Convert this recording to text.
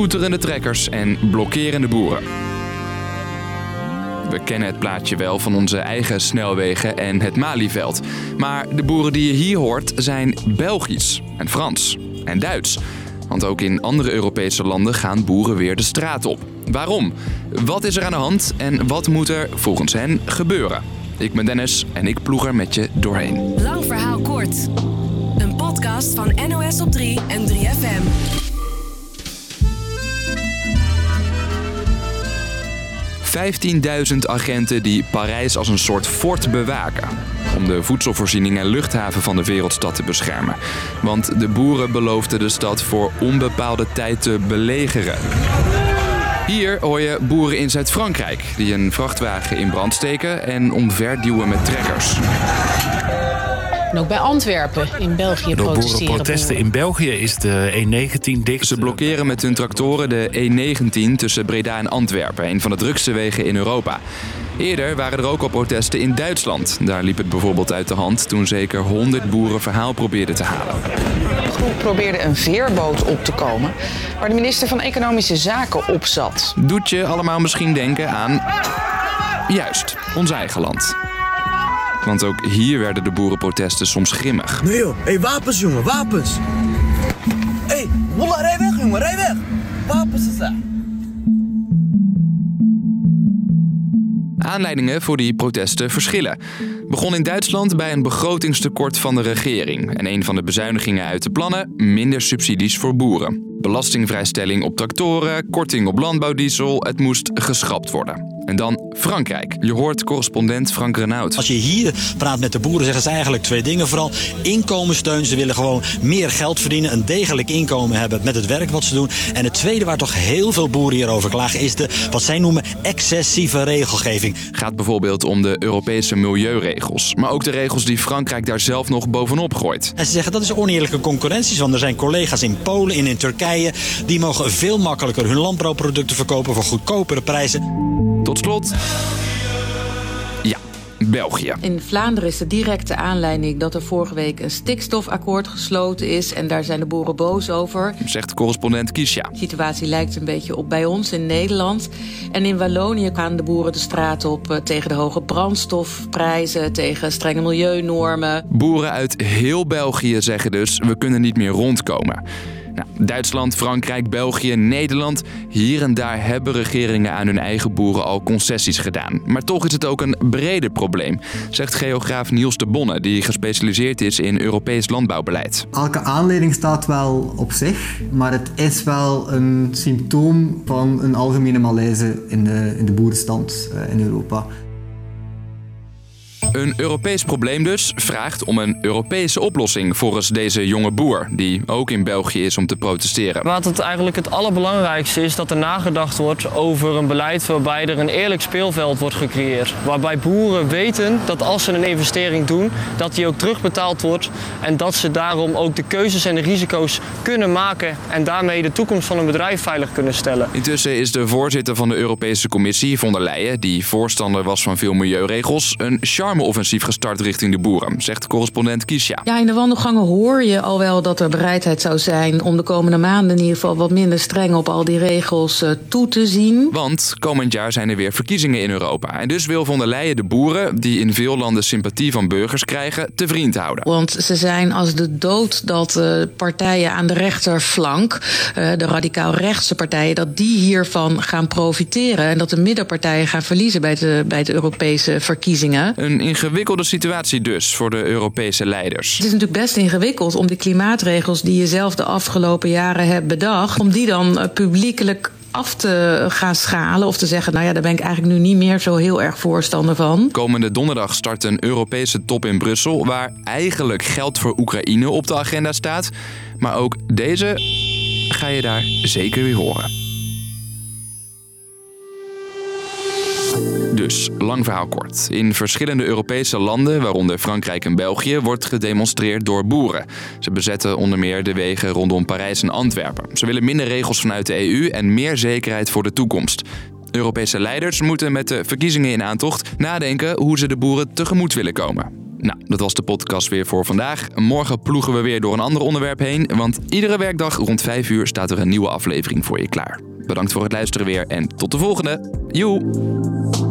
toeterende trekkers en blokkerende boeren. We kennen het plaatje wel van onze eigen snelwegen en het Malieveld. Maar de boeren die je hier hoort zijn Belgisch en Frans en Duits. Want ook in andere Europese landen gaan boeren weer de straat op. Waarom? Wat is er aan de hand en wat moet er volgens hen gebeuren? Ik ben Dennis en ik ploeg er met je doorheen. Lang verhaal kort. Een podcast van NOS op 3 en 3FM. 15.000 agenten die Parijs als een soort fort bewaken. Om de voedselvoorziening en luchthaven van de wereldstad te beschermen. Want de boeren beloofden de stad voor onbepaalde tijd te belegeren. Hier hoor je boeren in Zuid-Frankrijk die een vrachtwagen in brand steken en omverduwen met trekkers. En ook bij Antwerpen in België Door protesteren boerenprotesten boeren. in België is de E19 dicht. Ze blokkeren met hun tractoren de E19 tussen Breda en Antwerpen, een van de drukste wegen in Europa. Eerder waren er ook al protesten in Duitsland. Daar liep het bijvoorbeeld uit de hand toen zeker 100 boeren verhaal probeerden te halen. De groep probeerde een veerboot op te komen waar de minister van Economische Zaken op zat. Doet je allemaal misschien denken aan. Juist, ons eigen land. Want ook hier werden de boerenprotesten soms grimmig. Nee joh, hé wapens jongen, wapens. Hé, hey, rij weg jongen, rij weg. Wapens is daar. Aanleidingen voor die protesten verschillen. Begon in Duitsland bij een begrotingstekort van de regering. En een van de bezuinigingen uit de plannen: minder subsidies voor boeren. Belastingvrijstelling op tractoren, korting op landbouwdiesel, het moest geschrapt worden. En dan Frankrijk. Je hoort correspondent Frank Renaud. Als je hier praat met de boeren, zeggen ze eigenlijk twee dingen. Vooral inkomenssteun. Ze willen gewoon meer geld verdienen, een degelijk inkomen hebben met het werk wat ze doen. En het tweede waar toch heel veel boeren hier over klagen, is de wat zij noemen excessieve regelgeving. gaat bijvoorbeeld om de Europese milieuregels. Maar ook de regels die Frankrijk daar zelf nog bovenop gooit. En ze zeggen dat is oneerlijke concurrentie, want er zijn collega's in Polen en in Turkije die mogen veel makkelijker hun landbouwproducten verkopen voor goedkopere prijzen. Tot slot. Ja, België. In Vlaanderen is de directe aanleiding dat er vorige week een stikstofakkoord gesloten is. En daar zijn de boeren boos over. Zegt correspondent Kisha. De situatie lijkt een beetje op bij ons in Nederland. En in Wallonië gaan de boeren de straat op eh, tegen de hoge brandstofprijzen, tegen strenge milieunormen. Boeren uit heel België zeggen dus: we kunnen niet meer rondkomen. Nou, Duitsland, Frankrijk, België, Nederland. Hier en daar hebben regeringen aan hun eigen boeren al concessies gedaan. Maar toch is het ook een breder probleem, zegt geograaf Niels de Bonne, die gespecialiseerd is in Europees landbouwbeleid. Elke aanleiding staat wel op zich, maar het is wel een symptoom van een algemene malaise in de, in de boerenstand eh, in Europa. Een Europees probleem dus vraagt om een Europese oplossing volgens deze jonge boer, die ook in België is om te protesteren. Wat het eigenlijk het allerbelangrijkste is dat er nagedacht wordt over een beleid waarbij er een eerlijk speelveld wordt gecreëerd. Waarbij boeren weten dat als ze een investering doen, dat die ook terugbetaald wordt. En dat ze daarom ook de keuzes en de risico's kunnen maken en daarmee de toekomst van een bedrijf veilig kunnen stellen. Intussen is de voorzitter van de Europese Commissie, von der Leyen, die voorstander was van veel milieuregels, een charme-offensief gestart richting de boeren, zegt correspondent Kisha. Ja, in de wandelgangen hoor je al wel dat er bereidheid zou zijn om de komende maanden in ieder geval wat minder streng op al die regels eh, toe te zien. Want komend jaar zijn er weer verkiezingen in Europa. En dus wil von der Leyen de boeren, die in veel landen sympathie van burgers krijgen, te vriend houden. Want ze zijn als de dood dat eh, partijen aan de rechterflank, eh, de radicaal rechtse partijen, dat die hiervan gaan profiteren. En dat de middenpartijen gaan verliezen bij de, bij de Europese verkiezingen. Een ingewikkelde situatie dus voor de Europese leiders. Het is natuurlijk best ingewikkeld om de klimaatregels die je zelf de afgelopen jaren hebt bedacht, om die dan eh, publiekelijk af te gaan schalen of te zeggen, nou ja, daar ben ik eigenlijk nu niet meer zo heel erg voorstander van. Komende donderdag start een Europese top in Brussel, waar eigenlijk geld voor Oekraïne op de agenda staat. Maar ook deze ga je daar zeker weer horen. Dus, lang verhaal kort. In verschillende Europese landen, waaronder Frankrijk en België, wordt gedemonstreerd door boeren. Ze bezetten onder meer de wegen rondom Parijs en Antwerpen. Ze willen minder regels vanuit de EU en meer zekerheid voor de toekomst. Europese leiders moeten met de verkiezingen in aantocht nadenken hoe ze de boeren tegemoet willen komen. Nou, dat was de podcast weer voor vandaag. Morgen ploegen we weer door een ander onderwerp heen, want iedere werkdag rond 5 uur staat er een nieuwe aflevering voor je klaar. Bedankt voor het luisteren weer en tot de volgende. Joe!